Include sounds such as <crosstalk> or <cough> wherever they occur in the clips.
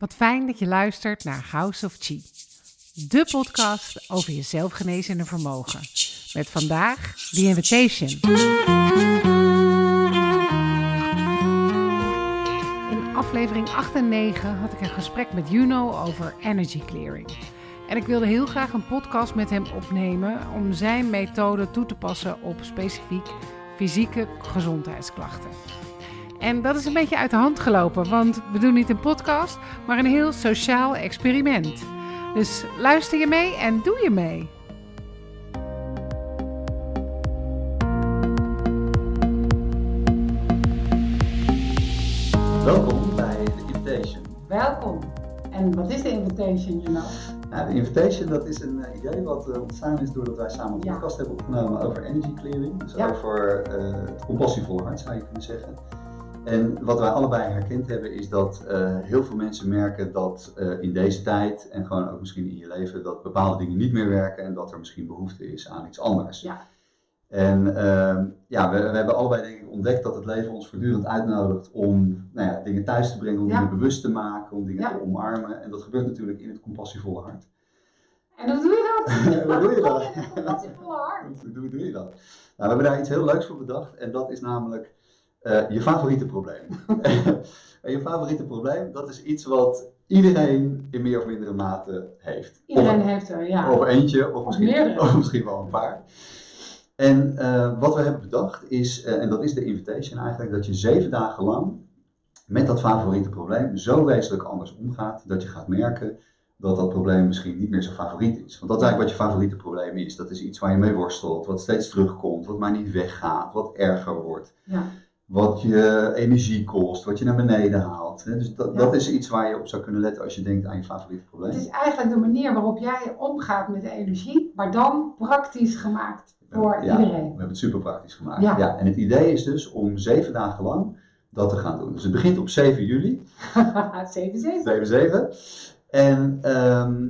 Wat fijn dat je luistert naar House of Chi, de podcast over je zelfgenezende vermogen. Met vandaag The Invitation. In aflevering 8 en 9 had ik een gesprek met Juno over energy clearing. En ik wilde heel graag een podcast met hem opnemen om zijn methode toe te passen op specifiek fysieke gezondheidsklachten. En dat is een beetje uit de hand gelopen, want we doen niet een podcast, maar een heel sociaal experiment. Dus luister je mee en doe je mee. Welkom bij de Invitation. Welkom. En wat is de invitation, you know? Nou, de Invitation dat is een uh, idee wat uh, ontstaan is doordat wij samen een Ja. podcast hebben opgenomen over energy clearing. Dus Ja. over uh, het compassievolle hart zou je kunnen zeggen. En wat wij allebei herkend hebben is dat uh, heel veel mensen merken dat uh, in deze tijd en gewoon ook misschien in je leven dat bepaalde dingen niet meer werken en dat er misschien behoefte is aan iets anders. Ja. En uh, ja, we, we, hebben allebei denk ik ontdekt dat het leven ons voortdurend uitnodigt om nou ja, dingen thuis te brengen, om Ja. dingen bewust te maken, om dingen Ja. te omarmen. En dat gebeurt natuurlijk in het compassievolle hart. En <laughs> hoe doe je dat? Hoe doe je dat? Wat is volle hart? Hoe doe, doe je dat? Nou, we hebben daar iets heel leuks voor bedacht en dat is namelijk eh, je favoriete probleem. <laughs> en je favoriete probleem, dat is iets wat iedereen in meer of mindere mate heeft. Iedereen Of- heeft er, ja. Of eentje, of misschien, <laughs> of misschien wel een paar. En eh, wat we hebben bedacht is, eh, en dat is de invitation eigenlijk, dat je zeven dagen lang met dat favoriete probleem zo wezenlijk anders omgaat, dat je gaat merken dat dat probleem misschien niet meer zo favoriet is. Want dat is eigenlijk wat je favoriete probleem is. Dat is iets waar je mee worstelt, wat steeds terugkomt, wat maar niet weggaat, wat erger wordt. Ja. Wat je energie kost, wat je naar beneden haalt. hè. Dus dat, Ja. dat is iets waar je op zou kunnen letten als je denkt aan je favoriete probleem. Het is eigenlijk de manier waarop jij omgaat met de energie, maar dan praktisch gemaakt voor Ja, iedereen. We hebben het super praktisch gemaakt. Ja. Ja. en het idee is dus om zeven dagen lang dat te gaan doen. Dus het begint op 7 juli, <laughs> 7 7-7. En ehm,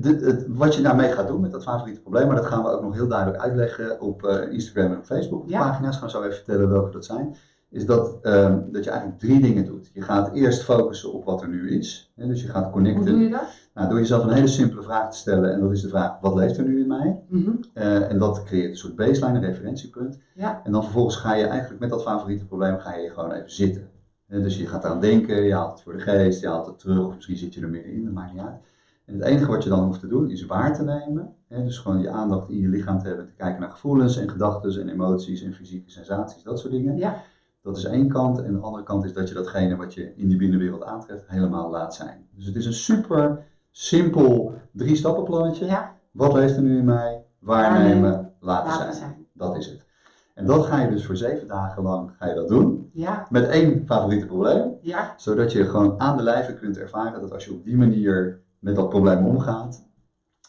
de, het, wat je daarmee gaat doen met dat favoriete probleem, maar dat gaan we ook nog heel duidelijk uitleggen op eh, Instagram en op Facebook. Op Ja. pagina's gaan we zo even vertellen welke dat zijn. Is dat, ehm, dat je eigenlijk drie dingen doet. Je gaat eerst focussen op wat er nu is. Hè, dus je gaat Hoe connecten. doe je dat? Nou, door jezelf een hele simpele vraag te stellen. En dat is de vraag, wat leeft er nu in mij? Mhm. Eh, en dat creëert een soort baseline, een referentiepunt. Ja. En dan vervolgens ga je eigenlijk met dat favoriete probleem ga je gewoon even zitten. Dus je gaat eraan denken, je haalt het voor de geest, je haalt het terug, of misschien zit je er middenin, dat maakt niet uit. En het enige wat je dan hoeft te doen is waar te nemen. Hè, dus gewoon je aandacht in je lichaam te hebben, te kijken naar gevoelens en gedachten en emoties en fysieke sensaties, dat soort dingen. Ja. Dat is één kant. En de andere kant is dat je datgene wat je in die binnenwereld aantreft helemaal laat zijn. Dus het is een super simpel drie stappenplannetje. Ja. Wat leeft er nu in mij? Waarnemen, laten, laten zijn. zijn. Dat is het. En dat ga je dus voor zeven dagen lang ga je dat doen. Ja. Met één favoriete probleem. Ja. Zodat je gewoon aan de lijve kunt ervaren dat als je op die manier met dat probleem omgaat,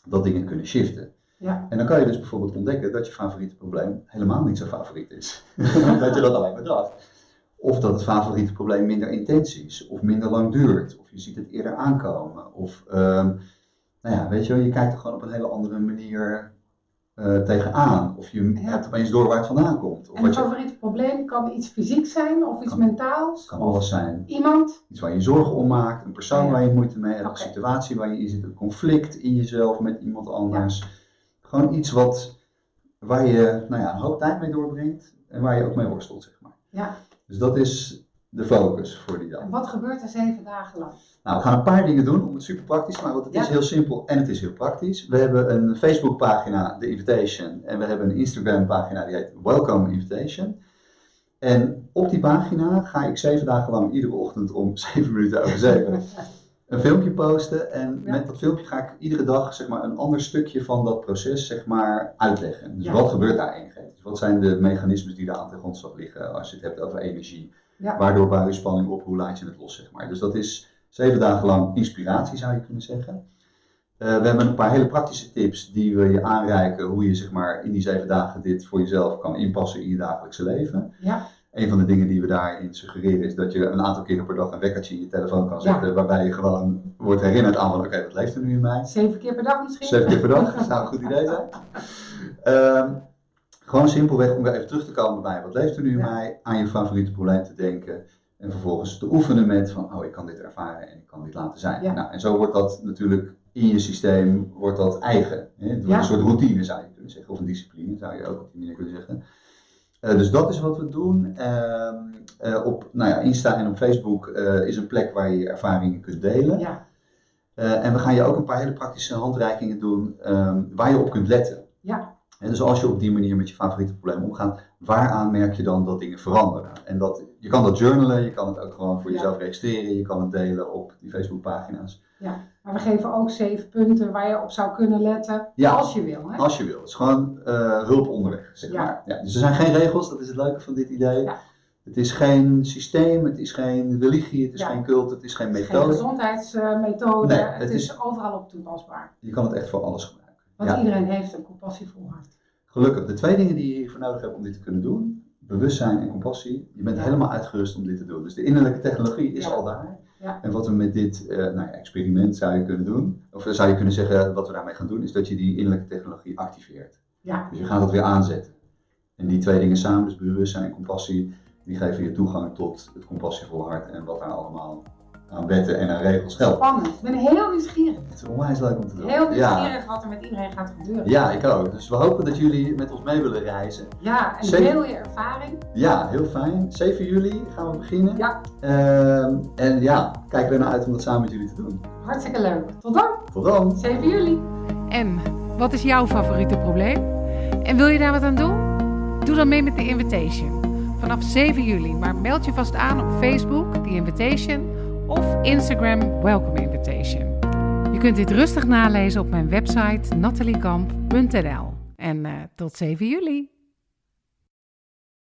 dat dingen kunnen shiften. Ja. En dan kan je dus bijvoorbeeld ontdekken dat je favoriete probleem helemaal niet zo favoriet is. <laughs> dat je dat alleen maar dacht. Of dat het favoriete probleem minder intens is, of minder lang duurt, of je ziet het eerder aankomen. Of, ehm, nou ja, weet je wel, je kijkt er gewoon op een hele andere manier eh, tegenaan. Of je hebt opeens door waar het vandaan komt. Of En het je, favoriete probleem kan iets fysiek zijn of iets Kan- mentaals. kan alles zijn. Iemand. Iets waar je zorgen om maakt, een persoon Ja. waar je moeite mee hebt, een situatie waar je in zit, een conflict in jezelf met iemand anders. Gewoon iets wat, waar je nou ja, een hoop tijd mee doorbrengt en waar je ook mee worstelt, zeg maar. Ja. Dus dat is de focus voor die dag. En wat gebeurt er zeven dagen lang? Nou, we gaan een paar dingen doen om het super praktisch te maken, want het Ja. is heel simpel en het is heel praktisch. We hebben een Facebookpagina, The Invitation, en we hebben een Instagram-pagina die heet Welcome Invitation. En op die pagina ga ik zeven dagen lang iedere ochtend om <laughs> zeven minuten over zeven <laughs> een filmpje posten. En Ja. met dat filmpje ga ik iedere dag zeg maar, een ander stukje van dat proces zeg maar, uitleggen. Dus Ja. wat gebeurt daar eigenlijk? Dus wat zijn de mechanismes die daar aan ten grondslag liggen als je het hebt over energie? Ja. Waardoor bouw je spanning op? Hoe laat je het los? Zeg maar. Dus dat is zeven dagen lang inspiratie zou je kunnen zeggen. Eh, we hebben een paar hele praktische tips die we je aanreiken hoe je zeg maar, in die zeven dagen dit voor jezelf kan inpassen in je dagelijkse leven. Ja. Een van de dingen die we daarin suggereren is dat je een aantal keren per dag een wekkertje in je telefoon kan Ja. zetten. Waarbij je gewoon wordt herinnerd aan van oké, wat leeft er nu in mij? Zeven keer per dag misschien? Zeven keer per dag, dat zou een goed idee zijn. <laughs> Ehm, gewoon simpelweg om weer even terug te komen bij wat leeft er nu in Ja. mij, aan je favoriete probleem te denken. En vervolgens te oefenen met van, oh, ik kan dit ervaren en ik kan dit laten zijn. Ja. Nou, en zo wordt dat natuurlijk in je systeem, wordt dat eigen. Hè? Het wordt Ja. een soort routine zou je kunnen zeggen, of een discipline zou je ook op die manier kunnen zeggen. Eh, dus dat is wat we doen. Ehm, eh, op nou ja, Insta en op Facebook eh, is een plek waar je je ervaringen kunt delen. Ja, en we gaan je ook een paar hele praktische handreikingen doen ehm, waar je op kunt letten. ja, En dus als je op die manier met je favoriete probleem omgaat, waaraan merk je dan dat dingen veranderen? En dat, je kan dat journalen, je kan het ook gewoon voor Ja. jezelf registreren, je kan het delen op die Facebookpagina's. ja. Maar we geven ook zeven punten waar je op zou kunnen letten Ja. als je wil. Hè? Als je wil. Het is gewoon eh, hulp onderweg, zeg Ja. maar. Ja, dus er zijn geen regels, dat is het leuke van dit idee. Ja. Het is geen systeem, het is geen religie, het is geen cult, het is geen Het is geen methode. gezondheidsmethode, Nee, het, het is, is- overal op toepasbaar. Je kan het echt voor alles gebruiken. Want Ja. iedereen heeft een compassievol hart. Gelukkig. De twee dingen die je hiervoor nodig hebt om dit te kunnen doen, bewustzijn en compassie, je bent Ja. helemaal uitgerust om dit te doen. Dus de innerlijke technologie is Ja. al daar. En wat we met dit eh, nou ja, experiment zou je kunnen doen, of zou je kunnen zeggen wat we daarmee gaan doen, is dat je die innerlijke technologie activeert. Ja, Dus je gaat het weer aanzetten. En die twee dingen samen, dus bewustzijn en compassie, die geven je toegang tot het compassievolle hart en wat daar allemaal aan wetten en aan regels geldt. spannend. Ik ben heel nieuwsgierig. Het is onwijs leuk om te doen. Heel ja. nieuwsgierig wat er met iedereen gaat gebeuren. ja, ik ook. Dus we hopen dat jullie met ons mee willen reizen. Ja, en deel je ervaring. Ja, heel fijn. 7 juli gaan we beginnen. Ja. Ehm, en ja, kijken er naar uit om dat samen met jullie te doen. Hartstikke leuk. Tot dan, Tot dan! 7 juli. En wat is jouw favoriete probleem? En wil je daar wat aan doen? Doe dan mee met de Invitation. Vanaf 7 juli, maar meld je vast aan op Facebook, The Invitation, of Instagram, Welcome Invitation. Je kunt dit rustig nalezen op mijn website nataliekamp.nl. En eh, tot 7 juli.